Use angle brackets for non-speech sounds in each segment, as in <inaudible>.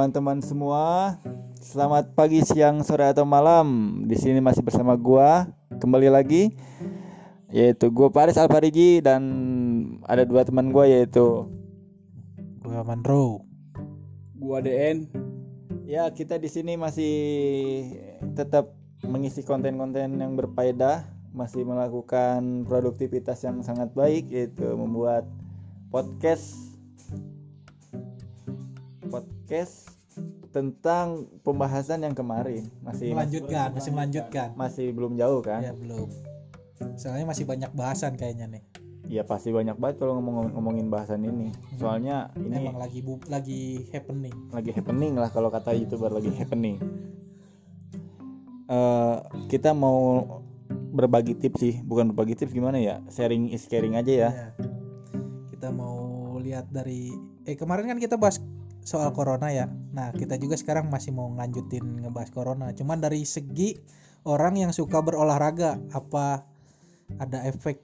teman-teman semua. Selamat pagi, siang, sore atau malam. Di sini masih bersama gua kembali lagi yaitu gua Paris Alfariji dan ada dua teman gua yaitu Gua Manro. Gua DN. ya kita di sini masih tetap mengisi konten-konten yang berfaedah, masih melakukan produktivitas yang sangat baik yaitu membuat podcast podcast tentang pembahasan yang kemarin masih Melanjutkan, masih melanjutkan. masih belum jauh kan? Ya belum. Soalnya masih banyak bahasan kayaknya nih. Ya pasti banyak banget kalau ngomong ngomongin bahasan ini. Soalnya ini Emang lagi bu lagi happening. lagi happening lah kalau kata youtuber lagi happening. Eh kita mau berbagi tips sih, bukan berbagi tips gimana ya? Sharing is caring aja ya. Ya. Kita mau lihat dari eh kemarin kan kita bahas soal corona ya. Nah, kita juga sekarang masih mau ngelanjutin ngebahas corona. Cuman dari segi orang yang suka berolahraga, apa ada efek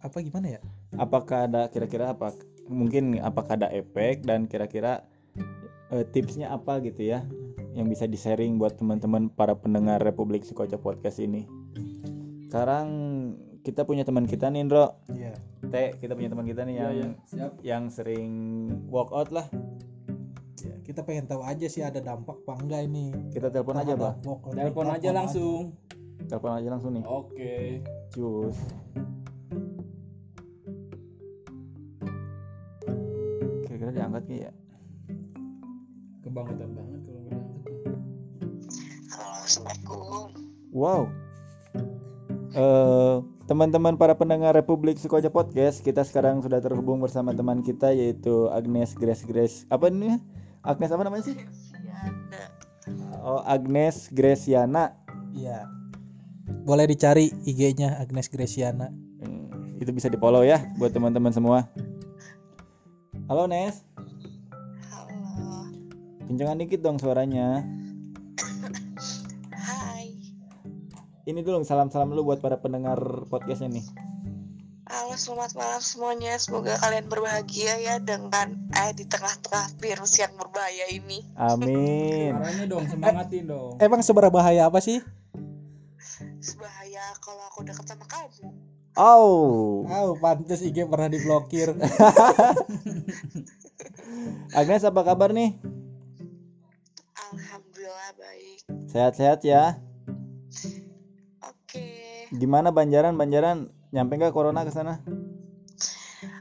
apa gimana ya? Apakah ada kira-kira apa? Mungkin apakah ada efek dan kira-kira eh, tipsnya apa gitu ya? Yang bisa di-sharing buat teman-teman para pendengar Republik Sukoco Podcast ini. Sekarang kita punya teman kita nih, Indro. Iya. Teh, kita punya teman kita nih yang Iya, iya. Siap. yang sering walk out lah. Kita pengen tahu aja sih ada dampak apa enggak ini. Kita telepon aja, Pak. Telepon aja langsung. Telepon aja langsung nih. Oke. Cus. Kira-kira diangkat nggak ya? Kebangetan banget kalau nggak diangkat. Halo, Assalamualaikum. Wow. Eh, teman-teman para pendengar Republik Sukoja Podcast, kita sekarang sudah terhubung bersama teman kita yaitu Agnes Grace Grace. Apa ini? Agnes apa namanya sih? Siana. Oh, Agnes Graciana. Iya. Boleh dicari IG-nya Agnes Graciana. Hmm, itu bisa di-follow ya buat teman-teman semua. Halo Nes, Halo. kencengan dikit dong suaranya. Hai. Ini dulu salam-salam dulu buat para pendengar podcastnya nih. Halo, selamat malam semuanya. Semoga kalian berbahagia ya dengan eh di tengah-tengah virus yang berbahaya ini. Amin. Suaranya dong, semangatin dong. Emang seberapa bahaya apa sih? Sebahaya kalau aku dekat sama kamu. Oh, Oh, pantes IG pernah diblokir. <laughs> Agnes apa kabar nih? Alhamdulillah baik. Sehat-sehat ya. Oke. Gimana Banjaran? Banjaran nyampe nggak corona ke sana?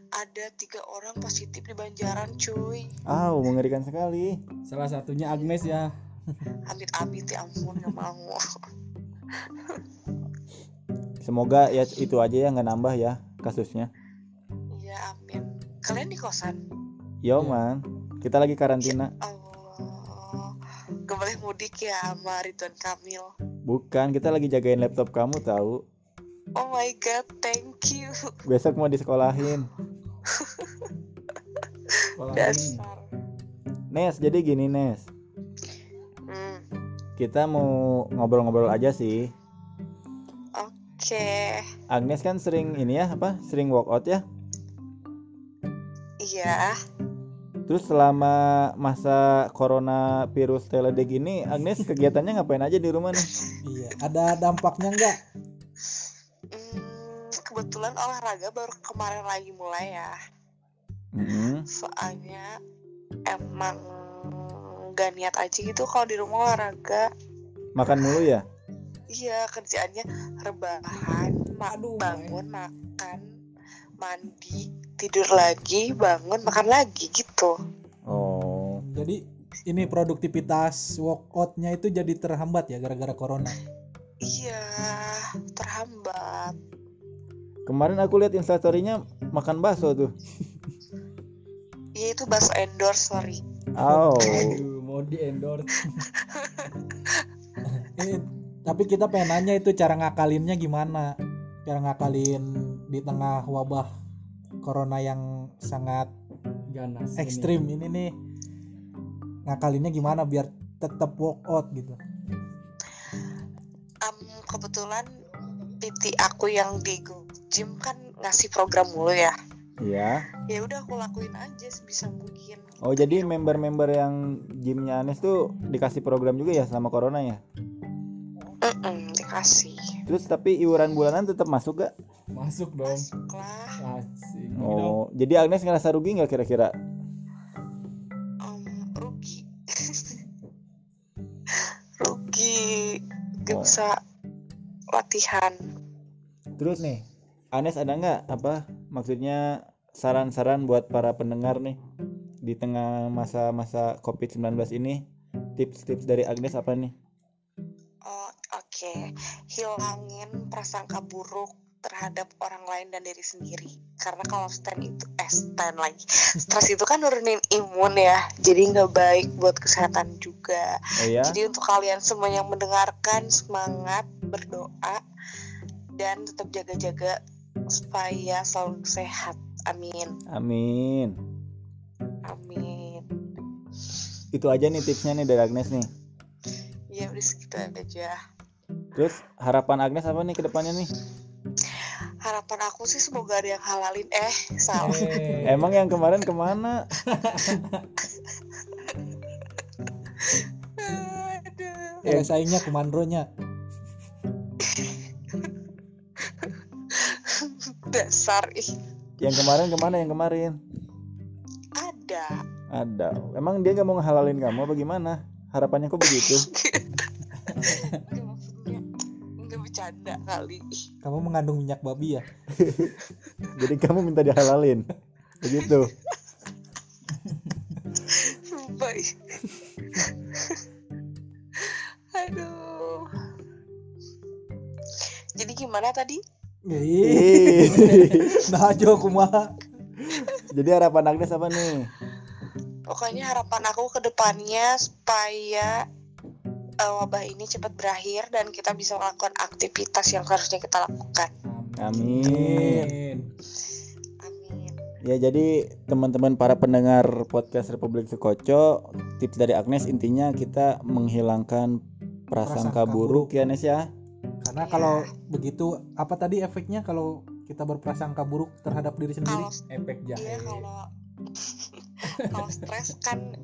Ada tiga orang positif di Banjaran, cuy. Oh, mengerikan sekali. Salah satunya Agnes ya. Amit-amit ya ampun, gak mau. Semoga ya itu aja ya nggak nambah ya kasusnya. Iya, amin. Kalian di kosan? Yo Iya. man, kita lagi karantina. Oh, gak boleh mudik ya sama Ridwan Kamil. Bukan, kita lagi jagain laptop kamu tahu. Oh my god, thank you. <laughs> Besok mau disekolahin. <laughs> Dasar. Nes, jadi gini Nes. Hmm, Kita mau ngobrol-ngobrol aja sih. Oke, Agnes kan sering ini ya, apa? Sering walkout ya. iya. Terus selama masa corona virus teledeg ini, Agnes kegiatannya ngapain aja di rumah nih? iya. Ada dampaknya enggak? Kebetulan olahraga baru kemarin lagi mulai ya. Mm-mm. Soalnya emang gak niat aja gitu kalau di rumah olahraga. Makan mulu ya? Iya, kerjaannya rebahan, Aduh, bangun, makan, mandi, tidur lagi, bangun, makan lagi gitu. Oh, Jadi ini produktivitas workoutnya itu jadi terhambat ya gara-gara corona. Iya, terhambat. Kemarin aku lihat instastorynya makan bakso tuh. Iya itu bahasa endorse, sorry. Oh, Aduh, mau di endorse. Eh, tapi kita pengen nanya itu cara ngakalinnya gimana? Cara ngakalin di tengah wabah corona yang sangat Ganas. ini. ekstrim ini nih. Ngakalinnya gimana biar tetap workout gitu. Am, kebetulan PT aku yang di Go Gym kan ngasih program mulu ya. Iya. ya udah aku lakuin aja sebisa mungkin Oh jadi member-member yang gymnya Anes tuh dikasih program juga ya selama corona ya? Mm-mm, dikasih Terus tapi iuran bulanan tetap masuk gak? Masuk dong. masuk lah Asik. Oh jadi Agnes ngerasa rugi nggak kira-kira? Em, rugi <laughs> rugi gak Oh. bisa latihan Terus nih Anes ada nggak apa maksudnya saran-saran buat para pendengar nih di tengah masa-masa COVID-19 ini tips-tips dari Agnes apa nih? Oh, Oke, hilangin prasangka buruk terhadap orang lain dan diri sendiri. Karena kalau stand itu, eh stand lagi, stres itu kan nurunin imun ya, jadi nggak baik buat kesehatan juga. Oh ya? Jadi untuk kalian semua yang mendengarkan semangat berdoa dan tetap jaga-jaga supaya selalu sehat. Amin, Amin. amin. Itu aja nih tipsnya nih dari Agnes nih. Ya udah segitu aja. Terus harapan Agnes apa nih ke depannya nih? Harapan aku sih semoga ada yang halalin. Eh, salah. Eh, Emang yang kemarin ke mana? <laughs> Aduh. Ya, saingnya kumandronya. Dasar ih. Yang kemarin ke mana yang kemarin? Ada. Ada. Emang dia nggak mau ngehalalin kamu apa gimana? Harapannya kok begitu? <laughs> Nggak maksudnya nggak bercanda kali. Kamu mengandung minyak babi ya? <laughs> Jadi kamu minta dihalalin. Begitu. Sumpah. <laughs> Aduh. Jadi gimana tadi? Ih, <laughs> nah aja kumaha. Jadi harapan Agnes apa nih? Pokoknya harapan aku ke depannya supaya eh, wabah ini cepat berakhir dan kita bisa melakukan aktivitas yang harusnya kita lakukan. Amin. Amin. Amin. Ya jadi teman-teman para pendengar podcast Republik Sukoco, tips dari Agnes intinya kita menghilangkan prasangka Prasangka buruk ya Nes ya. Karena Iya. kalau begitu apa tadi efeknya kalau kita berprasangka buruk terhadap diri sendiri? Kalau Efek Iya jahe. kalau <laughs> kalau stres kan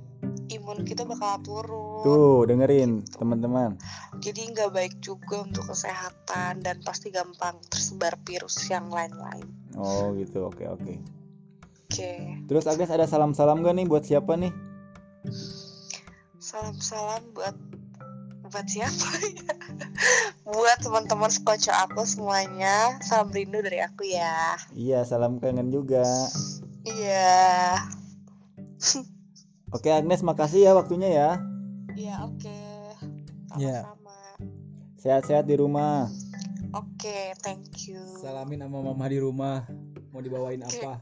imun kita bakal turun. Tuh dengerin teman-teman. Jadi nggak baik juga untuk kesehatan dan pasti gampang tersebar virus yang lain-lain. Oh gitu oke oke. Oke, Terus Agnes ada salam-salam gak nih buat siapa nih? salam-salam buat buat siapa ya? <laughs> buat teman-teman sekoco aku semuanya. Salam rindu dari aku ya. Iya salam kangen juga. Iya. <laughs> Oke Agnes makasih ya waktunya ya. Iya, oke. Iya. Sama-sama. Sehat-sehat di rumah. Oke, thank you. Salamin sama mama di rumah. Mau dibawain apa?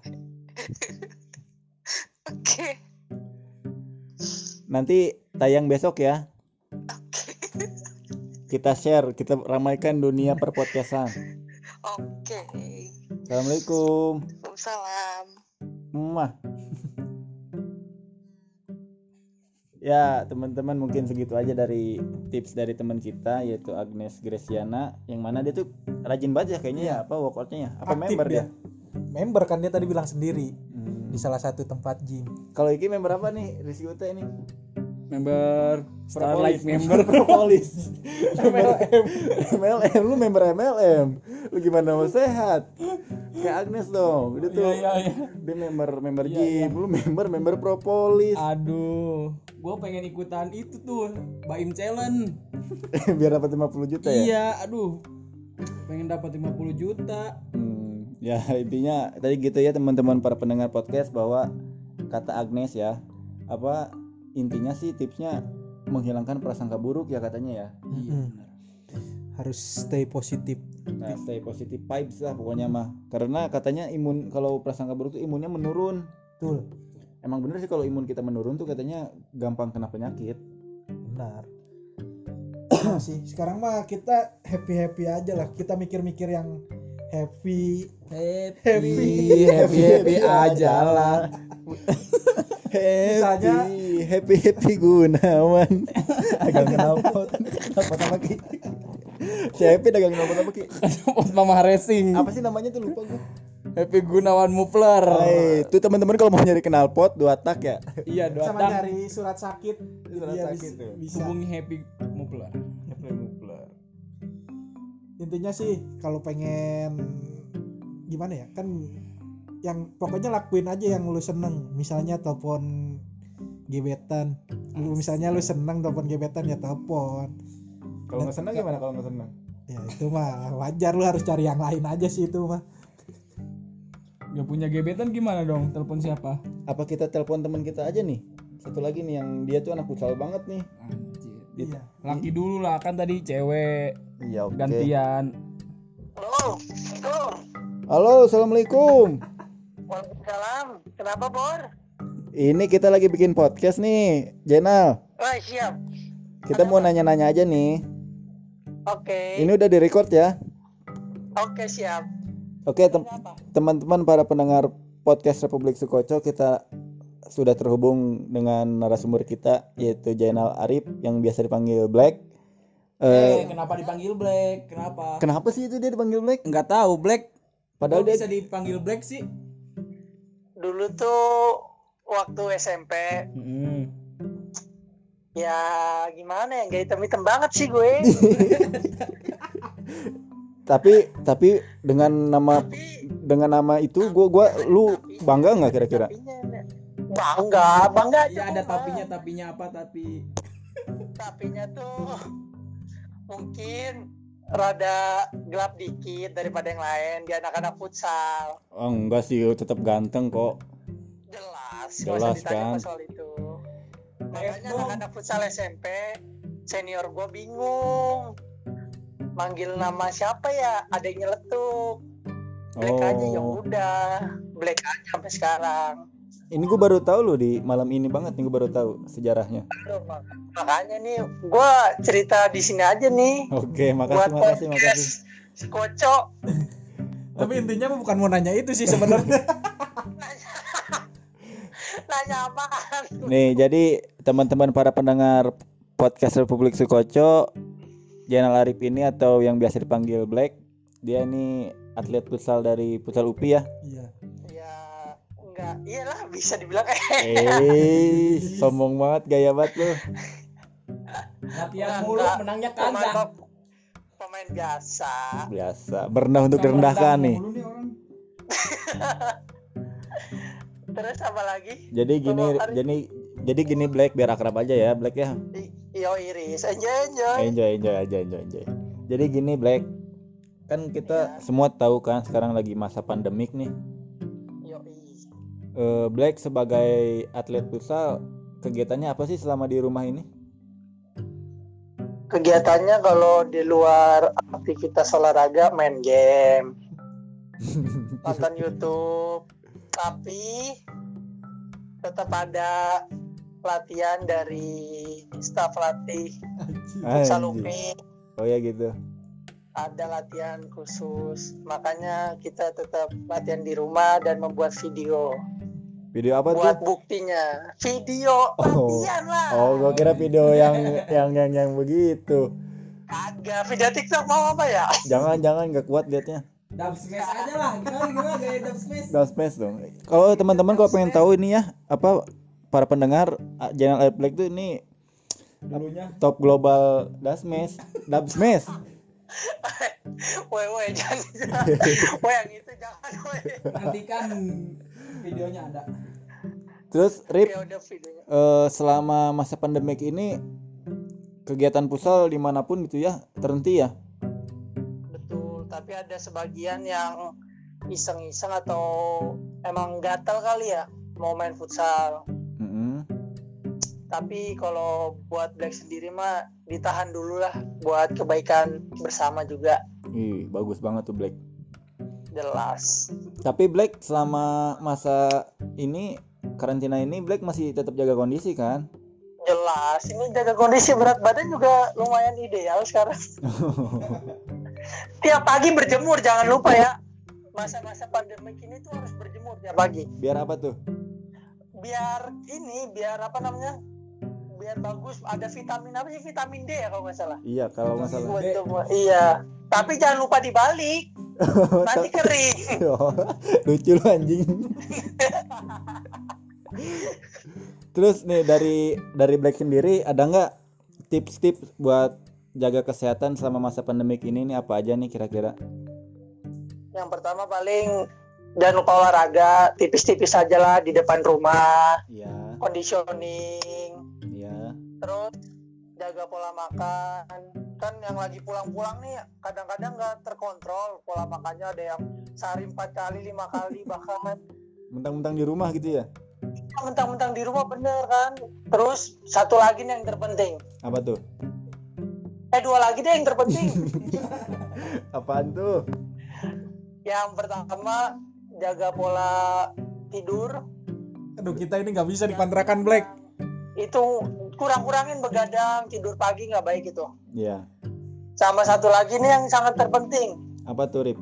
<laughs> Oke. Nanti tayang besok ya. Kita share, kita ramaikan dunia perpodcastan. Oke. Assalamualaikum. Salam. Mah. Ya, teman-teman mungkin segitu aja dari tips dari teman kita yaitu Agnes Gresiana yang mana dia tuh rajin banget ya kayaknya ya apa workoutnya ya apa Aktif member dia? Member kan dia tadi bilang sendiri Hmm. di salah satu tempat gym. Kalau Iki member apa nih? Rizky Uta ini? Member Propolis. Starlight <laughs> member. Propolis. MLM. MLM lu member MLM. Lu gimana mau sehat? Kayak Agnes dong. Dia tuh Iya iya iya. dia member member Iya, gym, lu member member Propolis. Aduh, gue pengen ikutan itu tuh, Baim Challenge. <laughs> Biar dapat 50 juta ya. Iya, aduh. Pengen dapat 50 juta. Hmm, ya intinya tadi gitu ya teman-teman para pendengar podcast bahwa kata Agnes ya apa intinya sih tipsnya menghilangkan prasangka buruk ya katanya ya. Mm-mm. Harus stay positif. Nah, stay positive vibes lah pokoknya mah. Karena katanya imun kalau prasangka buruk tuh imunnya menurun. Betul. Emang bener sih kalau imun kita menurun tuh katanya gampang kena penyakit. Benar. Nah, sih sekarang mah kita happy happy aja lah. Kita mikir-mikir yang happy. Happy, Happy. happy, happy aja lah. Happy, happy happy Gunawan. Agak kenapa? Kenapa sama kita? si Happy dagang nomor apa Ki? Mama Racing. Apa sih namanya tuh lupa gue. Happy Gunawan Mupler. Hai, itu teman-teman kalau mau nyari knalpot dua tak ya. Iya, dua sama tang. nyari surat sakit Surat Iya, sakit tuh. bisa Hubungi Happy Mupler. intinya sih kalau pengen gimana ya kan yang pokoknya lakuin aja yang lu seneng misalnya telepon gebetan lu misalnya lu seneng telepon gebetan ya telepon Kalau nggak senang gimana kalau nggak senang? ya itu mah wajar lu harus cari yang lain aja sih itu mah Gak punya gebetan gimana dong? Telepon siapa? Apa kita telepon teman kita aja nih? Satu lagi nih yang dia tuh anak futsal banget nih. Anjir. Iya Laki dulu lah kan tadi cewek Iya, oke. gantian. Halo, Halo. Halo, assalamualaikum. Waalaikumsalam. Kenapa, Bor? Ini kita lagi bikin podcast nih, Jenal. Wah, siap. Kita mau nanya-nanya aja nih. Oke. Ini udah direcord ya. Oke, siap. Oke, tem- Kenapa? teman-teman para pendengar podcast Republik Sukoco, kita sudah terhubung dengan narasumber kita yaitu Jainal Arif yang biasa dipanggil Black. Eh, Eh, kenapa dipanggil Black? Kenapa? kenapa sih itu dia dipanggil Black? Enggak tahu Black. Padahal Kok dia bisa dipanggil Black sih? Dulu tuh waktu SMP Hmm. ya gimana ya nggak hitam-hitam banget sih gue <laughs> tapi tapi dengan nama tapi dengan nama itu gua gua lu tapi- bangga nggak kira-kira? bangga bangga aja Iya ada tapinya, tapinya apa tapi tapinya tuh mungkin rada gelap dikit daripada yang lain di anak-anak futsal. Oh, enggak sih, tetap ganteng kok. jelas Jelas, kan? soal itu. Makanya anak-anak futsal SMP senior gue bingung. Manggil nama siapa ya? Ada yang nyeletuk. Black aja ya Oh. udah. Black aja sampai sekarang Ini gue baru tahu loh di malam ini banget nih gue baru tahu sejarahnya. Aduh, mak- makanya nih gue cerita di sini aja nih Oke, makasih buat makasih makasih. podcast si kocok tapi intinya mah bukan mau nanya itu sih sebenarnya <laughs> nanya apaan Nih, jadi teman-teman para pendengar podcast Republik Sukoco, Jainal Arif ini atau yang biasa dipanggil Black, dia ini atlet futsal dari futsal UPI ya. iya ya enggak iyalah bisa dibilang eh Eh, <laughs> sombong banget, gaya banget lu. latihan mulu menangnya pemain kagak. pemain biasa Biasa, berendah untuk direndahkan nih. Nih orang. <laughs> terus apa lagi Jadi gini, jadi jadi gini Black biar akrab aja ya, Black ya. Yo iris enjoy enjoy Enjoy, enjoy aja, enjoy, enjoy. Jadi gini Black, kan kita semua tahu kan sekarang lagi masa pandemik nih. Eh, Black sebagai atlet futsal kegiatannya apa sih selama di rumah ini? kegiatannya kalau di luar aktivitas olahraga main game <laughs> nonton YouTube tapi tetap ada latihan dari staf latih. UPI Oh ya gitu. ada latihan khusus makanya kita tetap latihan di rumah dan membuat video Video apa buat tuh? buktinya video Oh. latihan lah Oh, gua kira video yang yang yang yang begitu. kagak video TikTok mau apa ya <laughs> Jangan jangan nggak kuat liatnya. Dub smash aja lah. Gimana gimana gaya dub smash? Gas smash dong. Kalau teman-teman kalau pengen tahu ini ya apa para pendengar ah, Channel Air Black tuh ini Dulunya top global dub smash, dub smash. woi woi jangan <laughs> woi yang itu jangan woi nantikan videonya ada. Terus Rip ya udah videonya eh, selama masa pandemik ini kegiatan futsal di mana pun gitu ya terhenti ya. betul tapi ada sebagian yang iseng-iseng atau emang gatal kali ya mau main futsal Mm-mm. tapi kalau buat Black sendiri mah ditahan dulu lah buat kebaikan bersama juga Ih, bagus banget tuh Black. jelas Tapi Black selama masa ini karantina ini Black masih tetap jaga kondisi kan? jelas. Ini jaga kondisi berat badan juga lumayan ideal sekarang. <laughs> Tiap pagi berjemur jangan lupa ya. Masa-masa pandemi ini tuh harus berjemur tiap pagi. Biar apa tuh? biar ini biar apa namanya? Biar bagus. Ada vitamin apa sih? Vitamin D ya kalau nggak salah. Iya, kalau. Buat tubuh. iya. Tapi jangan lupa dibalik <laughs> nanti kering <laughs> lucu lu anjing. Terus nih dari dari Black sendiri ada nggak tips-tips buat jaga kesehatan selama masa pandemik ini nih apa aja nih kira-kira? Yang pertama paling lupa olahraga tipis-tipis aja lah di depan rumah, Iya, conditioning, iya. terus jaga pola makan. Kan yang lagi pulang-pulang nih kadang-kadang nggak terkontrol pola makannya ada yang sehari empat kali, lima kali <laughs> bahkan Mentang-mentang di rumah gitu ya? mentang-mentang di rumah bener kan. Terus satu lagi nih yang terpenting. Apa tuh? Eh dua lagi deh yang terpenting. <laughs> Apaan tuh? yang pertama jaga pola tidur Aduh kita ini nggak bisa dipantrakan Black. itu kurang-kurangin begadang tidur pagi nggak baik itu Iya. Sama satu lagi nih yang sangat terpenting Apa tuh, Rip?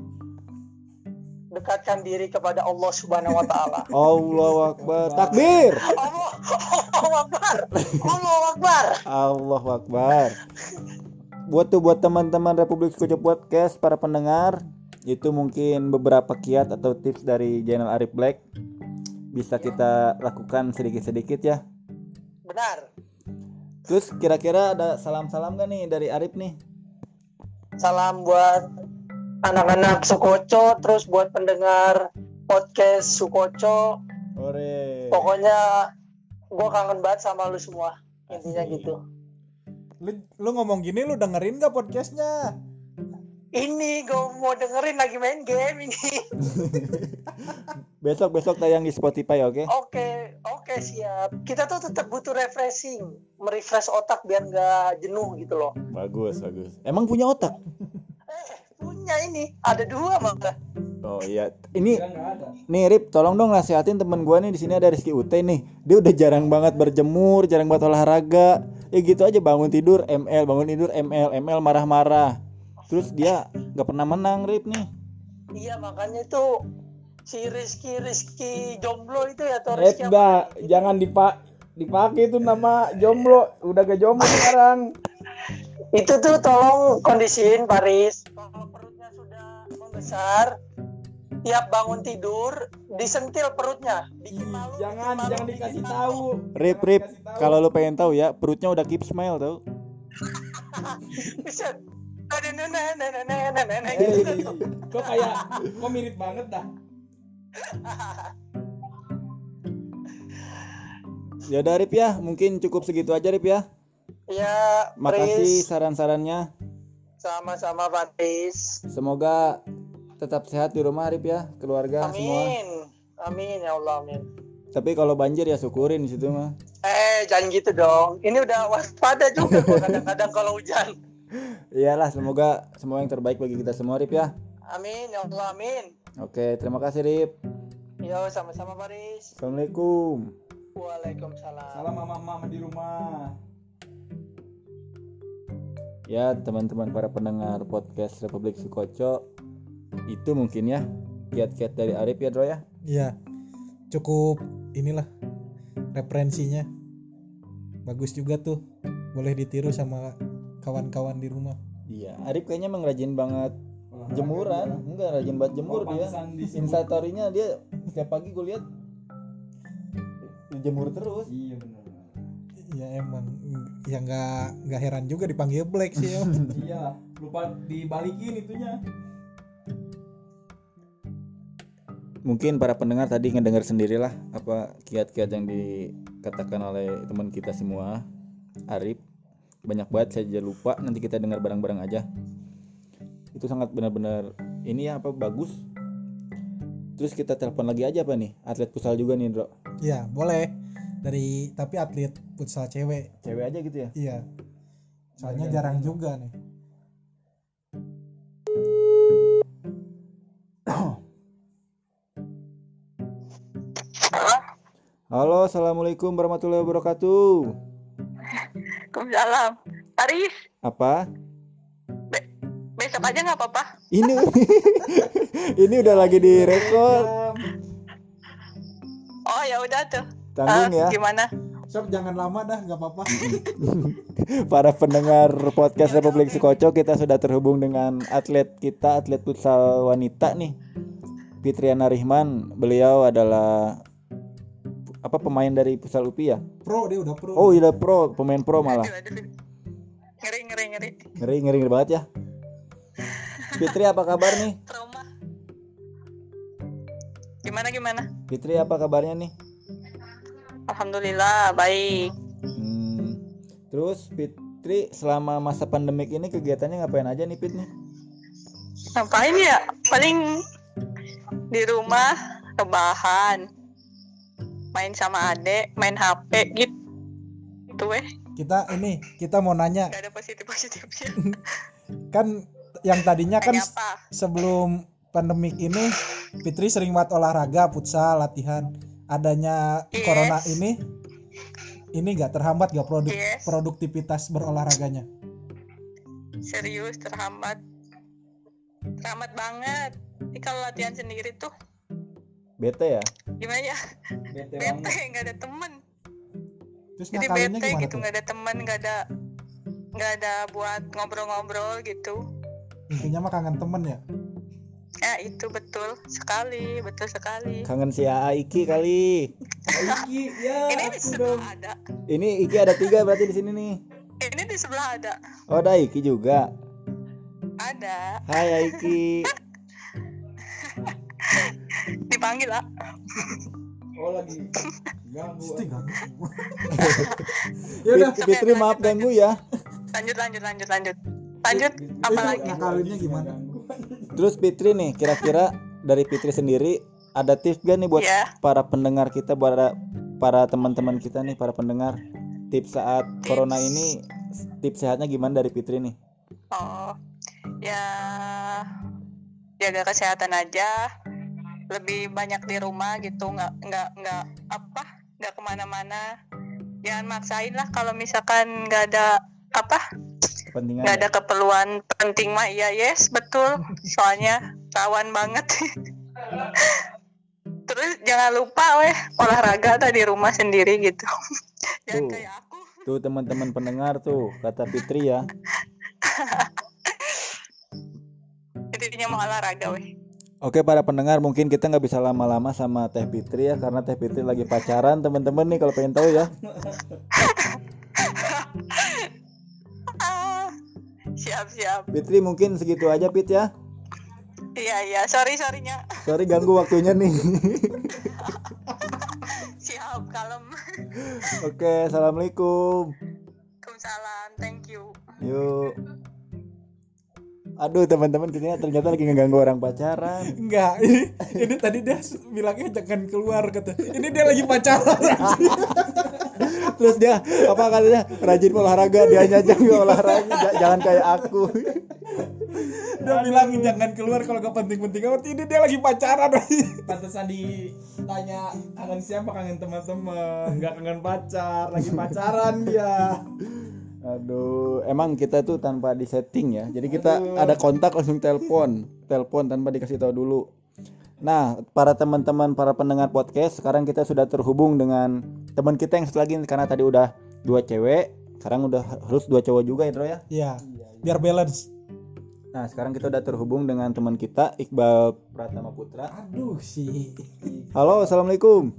dekatkan diri kepada Allah Subhanahu Wa Taala <laughs> Allahu Akbar. Takbir. Allah Allah Akbar Allah Akbar Allahu Akbar. Buat tuh buat teman-teman Republik Skojo Podcast para pendengar itu mungkin beberapa kiat atau tips dari Jainal Arif Black bisa kita lakukan sedikit-sedikit ya. benar Terus kira-kira ada salam-salam gak nih dari Arif nih? Salam buat anak-anak Sukoco terus buat pendengar podcast Sukoco Ore. pokoknya gue kangen banget sama lu semua intinya Asik. gitu Lu, lu ngomong gini lu dengerin gak podcastnya? ini gue mau dengerin lagi main game ini <laughs> Besok-besok tayang di Spotify oke? Oke, oke siap. Kita tuh tetap butuh refreshing, merefresh otak biar nggak jenuh gitu loh. Bagus, bagus. Emang punya otak? Eh, punya ini, ada dua malah. Oh iya. Ini nih Rip, tolong dong nasihatin temen gua nih di sini ada Rizky Ute nih. Dia udah jarang banget berjemur, jarang banget olahraga. Ya gitu aja bangun tidur ML, bangun tidur ML, ML marah-marah. Terus dia nggak pernah menang Rip nih. Iya makanya itu si Rizky Rizky jomblo itu ya atau Eh, Rizky dah, apa? jangan dipak dipakai itu nama jomblo. Udah gak jomblo sekarang. Itu tuh tolong kondisiin Paris. Kalau perutnya sudah membesar, tiap bangun tidur disentil perutnya. Bikin malu. bikin Jangan, malu, jangan bikin dikasih malu. tahu. Rip, Rip, kalau lu pengen tahu ya, perutnya udah keep smile tau. <laughs> Buset. Nenek, nenek, nenek, nenek, nenek, Eh, gitu kok kayak kok mirip banget dah. Ya udah Rip ya, mungkin cukup segitu aja Rip ya. Ya, Makasih saran-sarannya. Sama-sama Paris. Semoga tetap sehat di rumah Rip ya, keluarga semua. Amin. Amin ya Allah amin. Tapi kalau banjir ya syukurin di situ mah. Eh, jangan gitu dong. Ini udah waspada juga <laughs> kadang-kadang kalau hujan. Iyalah, semoga semua yang terbaik bagi kita semua Rip ya. Amin ya Allah amin. Oke, terima kasih Rip. Yo, sama-sama Paris. Assalamualaikum. Waalaikumsalam. Salam mama mama di rumah. Ya, teman-teman para pendengar podcast Republik Sukoco, itu mungkin ya kiat-kiat dari Arif ya, Dro ya. Iya. Cukup inilah referensinya. Bagus juga tuh. Boleh ditiru sama kawan-kawan di rumah. Iya, Arif kayaknya emang rajin banget jemuran. Enggak rajin banget jemur Oh, dia. Instastory-nya dia setiap pagi gue lihat jemur terus. Iya benar. Ya emang ya nggak nggak heran juga dipanggil Black sih ya. <laughs> iya, lupa dibalikin itunya. Mungkin para pendengar tadi ngedengar sendirilah apa kiat-kiat yang dikatakan oleh teman kita semua. Arif banyak banget saya aja lupa nanti kita dengar bareng-bareng aja. Itu sangat benar-benar ini ya apa bagus. Terus kita telepon lagi aja apa nih? Atlet futsal juga nih, Bro. Iya boleh dari tapi atlet futsal cewek. Cewek aja gitu ya. Iya. Soalnya jarang juga nih. Halo, assalamualaikum warahmatullahi wabarakatuh. Waalaikumsalam. Paris, Apa? Besok aja nggak apa-apa. Ini <laughs> ini udah lagi direkod. Oh ya udah tuh. Tanggung Eh, ya. Gimana? Sob jangan lama dah nggak apa-apa. <laughs> Para pendengar podcast Republik Sukoco kita sudah terhubung dengan atlet kita, atlet futsal wanita nih. Fitriana Rihman, beliau adalah apa pemain dari futsal UPI ya? Pro dia udah pro. Oh, iya pro, pemain pro malah. Ngeri, ngeri, ngeri. Ngeri ngeri ngeri banget ya. Fitri apa kabar nih? Trauma. Gimana, gimana? Fitri apa kabarnya nih? Alhamdulillah, baik. Hmm. Terus Fitri selama masa pandemik ini kegiatannya ngapain aja nih Fit nih? Ngapain ya? Paling di rumah, rebahan. Main sama adek, main HP gitu. Gitu weh. Kita ini kita mau nanya Gak ada positif-positifnya. <laughs> kan yang tadinya kan sebelum pandemik ini Fitri sering banget olahraga, futsal, latihan. Adanya Yes. corona ini ini nggak terhambat gak produk Yes. produktivitas berolahraganya? Serius, terhambat. Terhambat banget. Ini kalau latihan sendiri tuh Bete ya? gimana ya? Bete Bete, nggak ada temen. Terus Jadi bete gitu, tuh? nggak ada temen, nggak ada nggak ada buat ngobrol-ngobrol gitu. Intinya mah kangen temen ya. Ya itu betul sekali, betul sekali. Kangen si AA Iki kali. Iki ya. Ini di sebelah ada. Ini Iki ada tiga berarti di sini nih. Ini di sebelah ada. Oh, ada Iki juga. Ada. Hai Iki. Dipanggil lah. Oh lagi ganggu. <laughs> Ya udah. Fitri maaf ganggu ya. Lanjut, lanjut, lanjut, lanjut. Lanjut. Apa Itu lagi? ngakalinnya gimana? Terus Fitri nih, kira-kira dari Fitri sendiri ada tips gak nih buat Ya. para pendengar kita, para para teman-teman kita nih, para pendengar tips saat corona ini tips sehatnya gimana dari Fitri nih? Oh, ya jaga kesehatan aja. Lebih banyak di rumah gitu, nggak nggak nggak apa, nggak ke mana-mana. Jangan maksain lah kalau misalkan nggak ada apa, Kepentingan. nggak ada keperluan penting mah iya yes betul. Soalnya rawan banget. <laughs> Terus jangan lupa weh olahraga tadi di rumah sendiri gitu. <laughs> jangan Tuh. kayak aku. Tuh teman-teman pendengar tuh kata Fitri ya. <laughs> Intinya mau olahraga weh. Oke para pendengar mungkin kita nggak bisa lama-lama sama Teh Fitri ya karena Teh Fitri lagi pacaran teman-teman nih kalau pengen tahu ya. Siap siap. Fitri mungkin segitu aja Fit ya. Iya iya, sorry sorrynya. Sorry ganggu waktunya nih. <laughs> Siap, kalem. Oke, assalamualaikum. Waalaikumsalam, thank you. Yuk. Aduh teman-teman ternyata ternyata lagi ngeganggu orang pacaran. Enggak, ini, ini tadi dia bilangnya jangan keluar kata. Ini dia lagi pacaran. <laughs> Terus dia apa katanya rajin olahraga dia aja nggak <laughs> olahraga j- jangan kayak aku. Dia bilangin jangan keluar kalau gak penting-penting amat. Ini dia lagi pacaran. <laughs> Pantesan ditanya kangen siapa kangen teman-teman, nggak kangen pacar, lagi pacaran dia. Aduh, emang kita tuh tanpa disetting ya. Jadi kita ada kontak langsung telepon, telepon tanpa dikasih tahu dulu. Nah, para teman-teman, para pendengar podcast, sekarang kita sudah terhubung dengan teman kita yang satu lagi karena tadi udah dua cewek, sekarang udah harus dua cowok juga Indro ya. Iya, biar balance. Nah, sekarang kita udah terhubung dengan teman kita Iqbal Pratama Putra. Aduh sih. Halo, assalamualaikum.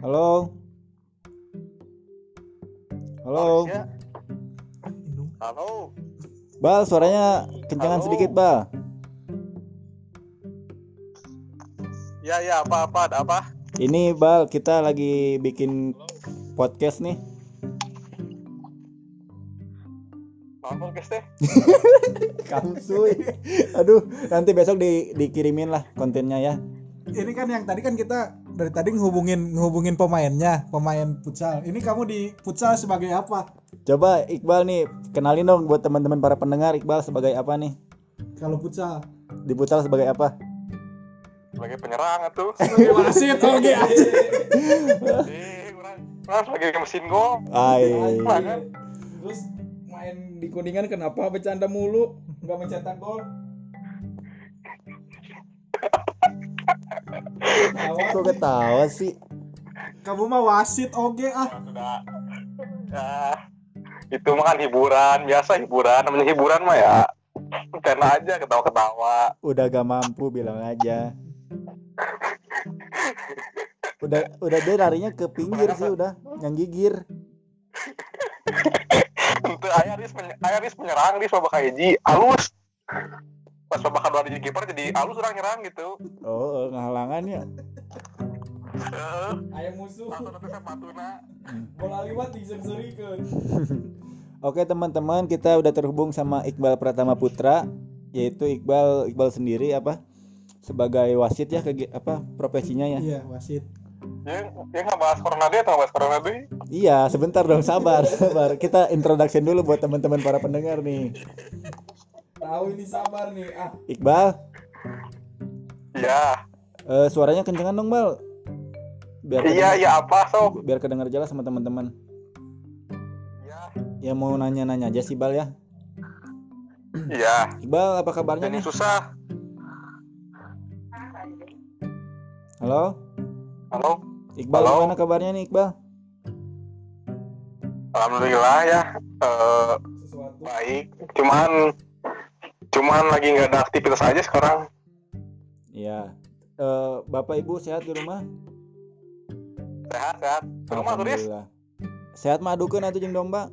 Halo. Halo. Halo. Bal, suaranya kencangan Halo. sedikit, Bal. Ya ya apa apa ada apa? Ini Bal, kita lagi bikin podcast nih. Maaf guys <laughs> teh. Kamsuy. Aduh, nanti besok di, dikirimin lah kontennya ya. Ini kan yang tadi kan kita dari tadi ngehubungin ngehubungin pemainnya, pemain futsal. Ini kamu di futsal sebagai apa? Coba Iqbal nih, kenalin dong buat teman-teman para pendengar Iqbal sebagai apa nih? Kalau futsal. Di futsal sebagai apa? Sebagai penyerang tuh. <laughs> Sebagai wasit oke. Eh, orang orang lagi mesin gol. Ai. Banget. Terus main di kuningan kenapa bercanda mulu, nggak mencetak gol? Kok ketawa sih? Kamu mah wasit oge ah. sudah. Ya itu mah kan hiburan biasa hiburan namanya hiburan mah ya karena aja ketawa-ketawa. Udah gak mampu bilang aja. Udah udah dia larinya ke pinggir sih udah yang gigir. Itu ayah Riz menye- ayah Riz menyerang Riz babak kaji halus pas babak kedua jadi kiper jadi halus orang nyerang gitu. Oh ngahalangannya Heeh, Ayam musuh. sepatuna Bola liwat diserserikeun. <laughs> Oke teman-teman kita udah terhubung sama Iqbal Pratama Putra yaitu Iqbal Iqbal sendiri apa sebagai wasit ya kegi- apa profesinya ya? Iya, wasit. ya ya nggak bahas corona deh atau bahas corona deh iya sebentar dong sabar sabar. Kita introduction dulu buat teman-teman para pendengar nih Tahu ini sabar nih. Ah, Iqbal? Ya. Eh, suaranya kencengan dong Bal. Biar iya iya apa sok biar kedengar jelas sama teman-teman. Ya ya mau nanya-nanya aja sih Bal ya. Iya. Iqbal apa kabarnya jadi nih? susah. Halo? Halo? Iqbal Halo. gimana kabarnya nih Iqbal? Alhamdulillah ya. Eh, sesuatu. baik. Cuman cuman lagi nggak ada aktivitas aja sekarang Iya Eh, Bapak Ibu sehat di rumah sehat sehat Ke rumah turis. Sehat mah adukeun atuh jeung domba.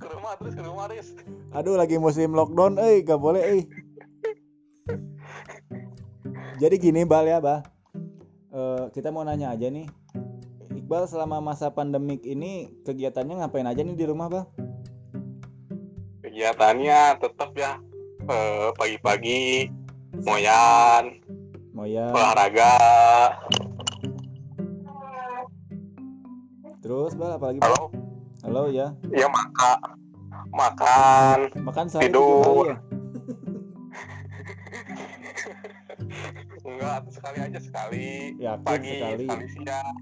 ke rumah terus ke rumah Riz Aduh lagi musim lockdown euy, gak boleh euy. Jadi gini Bal ya, Bal. Eh, kita mau nanya aja nih. Iqbal selama masa pandemik ini kegiatannya ngapain aja nih di rumah, Bal? Kegiatannya tetap ya eh, pagi-pagi moyan ya. olahraga Terus Bal apalagi? Halo Halo ya. ya maka makan Makan sehari Tidur. ya? <laughs> enggak sekali aja sekali Yakin pagi sekali. sekali siang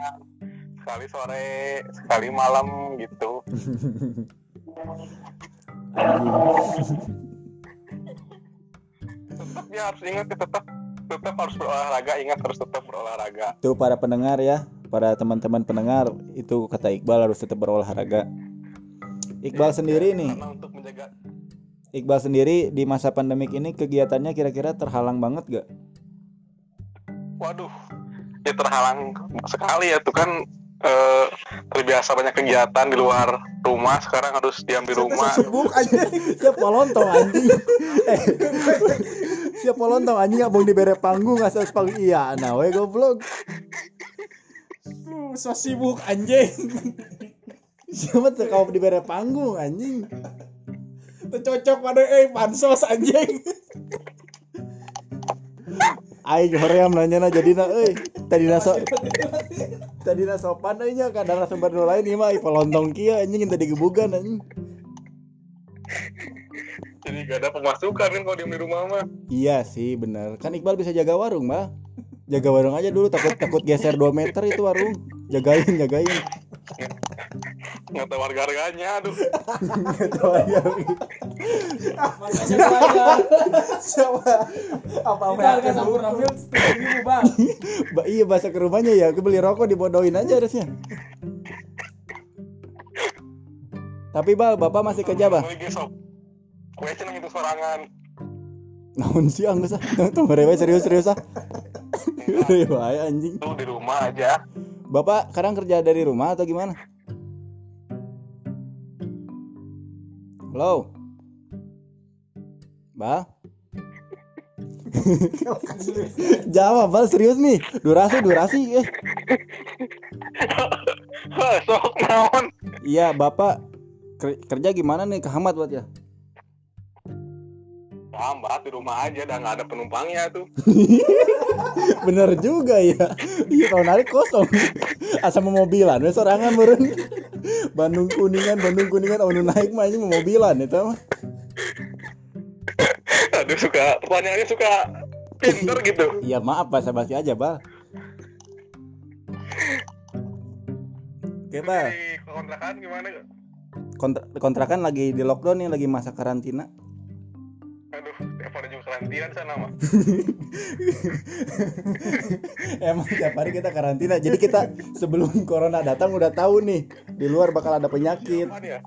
sekali sore sekali malam gitu. <laughs> tetap ya harus ingat ya, tetap tetap harus berolahraga ingat harus tetap berolahraga Tuh para pendengar ya, para teman-teman pendengar itu kata Iqbal harus tetap berolahraga. Iqbal sendiri nih, karena untuk menjaga Iqbal sendiri di masa pandemik ini kegiatannya kira-kira terhalang banget gak? waduh ya terhalang sekali ya tuh kan eh, terbiasa banyak kegiatan di luar rumah sekarang harus diam di rumah Sibuk aja. Siap polontong anjing. Eh, Siap polontong anjing abang dibere panggung asal panggung iya nah we goblok. Uh, so sibuk anjing. Siapa tuh kau dibere panggung anjing? Teu cocok pada eh pansos anjing. Aing hoream nanya na jadina euy. Tadina so tadina sopan euy nya ka narasumber nu lain ieu mah ih polontong kieu anjing tadi gebugan anjing. jadi gak ada pemasukan kan kalau di rumah mah Iya sih bener Kan Iqbal bisa jaga warung mbak Jaga warung aja dulu takut takut geser 2 meter itu warung Jagain jagain nggak tahu warga harganya aduh Nggak tahu aja. Makanya banyak. Siapa? Apa Kita harga sampur ambil ribu bang. Ba- Iya bahasa ke rumahnya ya Aku beli rokok dibodohin aja harusnya Tapi bal bapak masih kerja bah gue cenang itu sorangan Namun sih anggus ah Tunggu rewe serius serius ah Enggak, Rewe anjing tuh di rumah aja Bapak sekarang kerja dari rumah atau gimana? Halo Bal <laughs> Jawab Bal serius nih. Durasi durasi eh. <laughs> sok naon? Iya Bapak ker- kerja gimana nih? Kehamat buat ya lambat di rumah aja dan nggak ada penumpangnya tuh. <laughs> Bener juga ya. Iya tahun hari kosong. Asa mau mobilan we sorangan meureun Bandung Kuningan Bandung Kuningan anu naik mah anjing mau mobilan eta mah. Aduh suka pertanyaannya suka pinter gitu. <laughs> Iya maaf bahasa basi aja Bal. Oke Bal. kontrakan gimana? Kontra- kontrakan lagi di lockdown nih lagi masa karantina karantina sana mah. <laughs> Emang tiap hari kita karantina. Jadi kita sebelum corona datang udah tahu nih di luar bakal ada penyakit. Ya?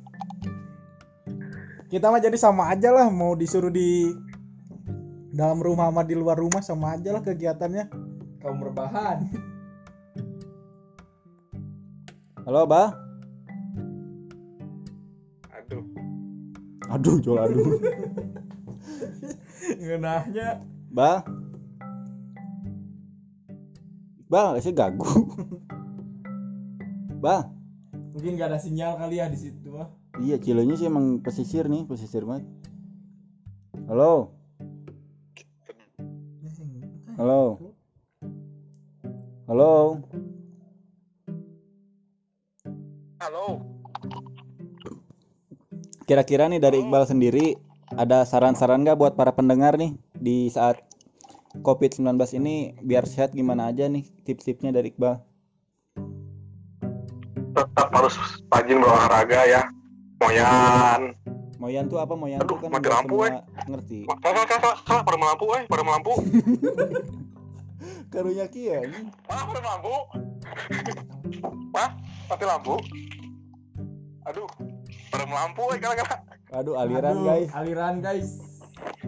Kita mah jadi sama aja lah mau disuruh di dalam rumah sama di luar rumah sama aja lah kegiatannya. Kaum rebahan. Halo, Bah. Aduh. Aduh, jual aduh. <laughs> Ngenahnya Bah. Bah, sih gagu. Bah. mungkin gak ada sinyal kali ya di situ mah. Iya, Cilonya sih emang pesisir nih, pesisir banget. Halo. Halo. Halo. Halo. Kira-kira nih dari Iqbal sendiri ada saran-saran nggak buat para pendengar nih di saat COVID-19 ini biar sehat gimana aja nih tips-tipsnya dari Iqbal? Tetap harus rajin berolahraga ya. Moyan. Moyan tuh apa? Moyan tuh Aduh, kan mati nggak lampu, semua ngerti. Salah, salah, salah, salah, pada melampu, eh, pada melampu. <laughs> Karunya kia ini. Wah, pada melampu. Wah, mati lampu. Aduh, pada melampu, eh, gara-gara. Aduh aliran Aduh, guys. Aliran guys.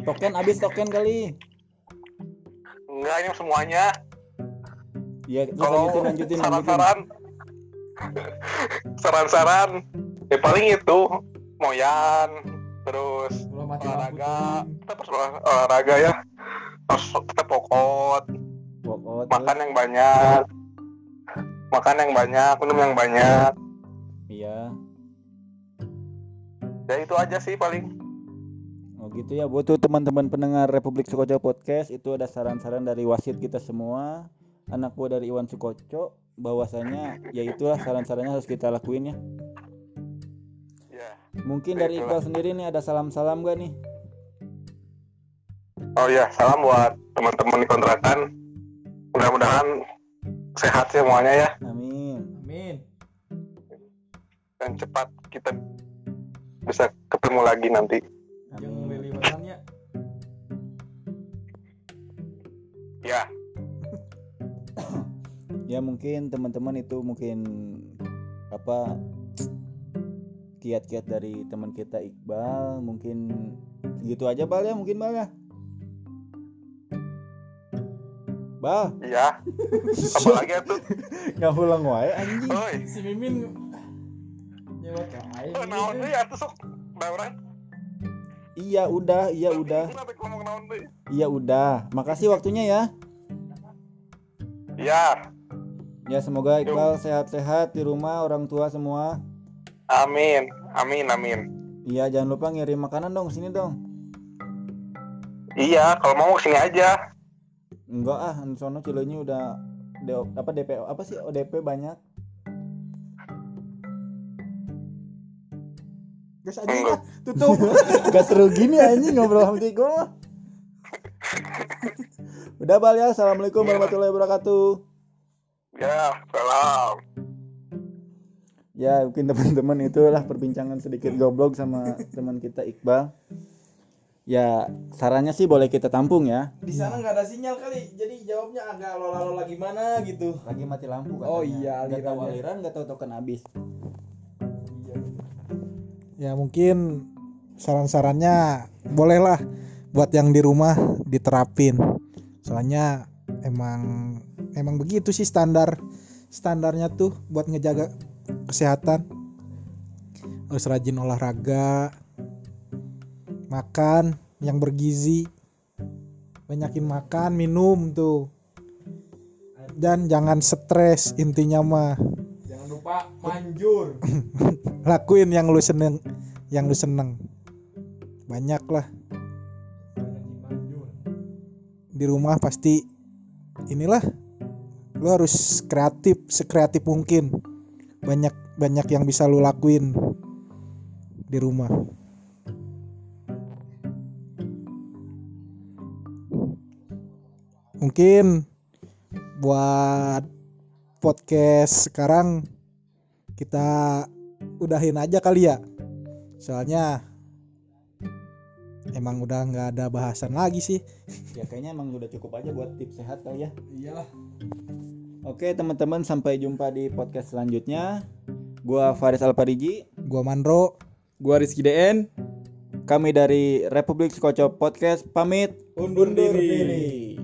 Token abis token kali. Enggak, ini semuanya. Iya, terus Kalau lanjutin lanjutin saran-saran, saran-saran, ya paling itu moyan, terus olahraga, olah- olahraga ya, harus kita pokok, Pokok makan yang banyak, makan yang banyak, minum yang banyak, Iya. Ya itu aja sih paling. Oh gitu ya buat teman-teman pendengar Republik Sukoco Podcast itu ada saran-saran dari wasit kita semua anak buah dari Iwan Sukoco bahwasanya ya itulah saran-sarannya harus kita lakuin ya Ya. mungkin dari Itulah. Iqbal sendiri nih ada salam-salam gak nih Oh ya, salam buat teman-teman di kontrakan. Mudah-mudahan sehat semuanya ya amin Amin. dan cepat kita bisa ketemu lagi nanti. Yang watannya. Ya, <coughs> ya mungkin teman-teman itu mungkin apa kiat-kiat dari teman kita Iqbal mungkin gitu aja Bal ya mungkin Bal ya Bal iya. <laughs> Apalagi tuh. nggak pulang wae anjing Oi. Si Mimin. Oh, naon deui atuh sok dauran. iya udah iya udah. iya udah. Makasih waktunya ya. Ya, ya semoga Iqbal sehat-sehat di rumah orang tua semua. Amin. Amin, amin. iya jangan lupa ngirim makanan dong sini dong. Iya, kalau mau ke sini aja. enggak ah di sono Cileunyi udah D- apa DPO apa sih ODP banyak Guys aja lah, tutup. <laughs> Gak seru gini anjing ngobrol sama Tiko mah. <laughs> Udah bal ya. Assalamualaikum warahmatullahi wabarakatuh. Ya, salam. Ya mungkin teman-teman itulah perbincangan sedikit goblok sama teman kita Iqbal. Ya sarannya sih boleh kita tampung ya. Di sana nggak ada sinyal kali. Jadi jawabnya agak lola-lola gimana gitu. Lagi mati lampu katanya. Oh iya, Gak tahu aliran gak tahu token habis. Ya mungkin saran-sarannya bolehlah buat yang di rumah diterapin. Soalnya emang emang begitu sih standar standarnya tuh buat ngejaga kesehatan. Harus rajin olahraga makan yang bergizi banyakin makan minum tuh. Dan jangan stres intinya mah Lupa manjur. <laughs> lakuin yang lu seneng yang lu seneng. Banyak lah. Di rumah pasti inilah lu harus kreatif sekreatif mungkin. Banyak banyak yang bisa lu lakuin di rumah. Mungkin buat podcast sekarang kita udahin aja kali ya. Soalnya emang udah nggak ada bahasan lagi sih. Ya kayaknya emang udah cukup aja buat tips sehat kali ya. Iyalah. Oke teman-teman sampai jumpa di podcast selanjutnya. Gua Faris Alpariji gua Mandro gua Rizky DN kami dari Republik Skoco Podcast pamit. Undur, diri. diri.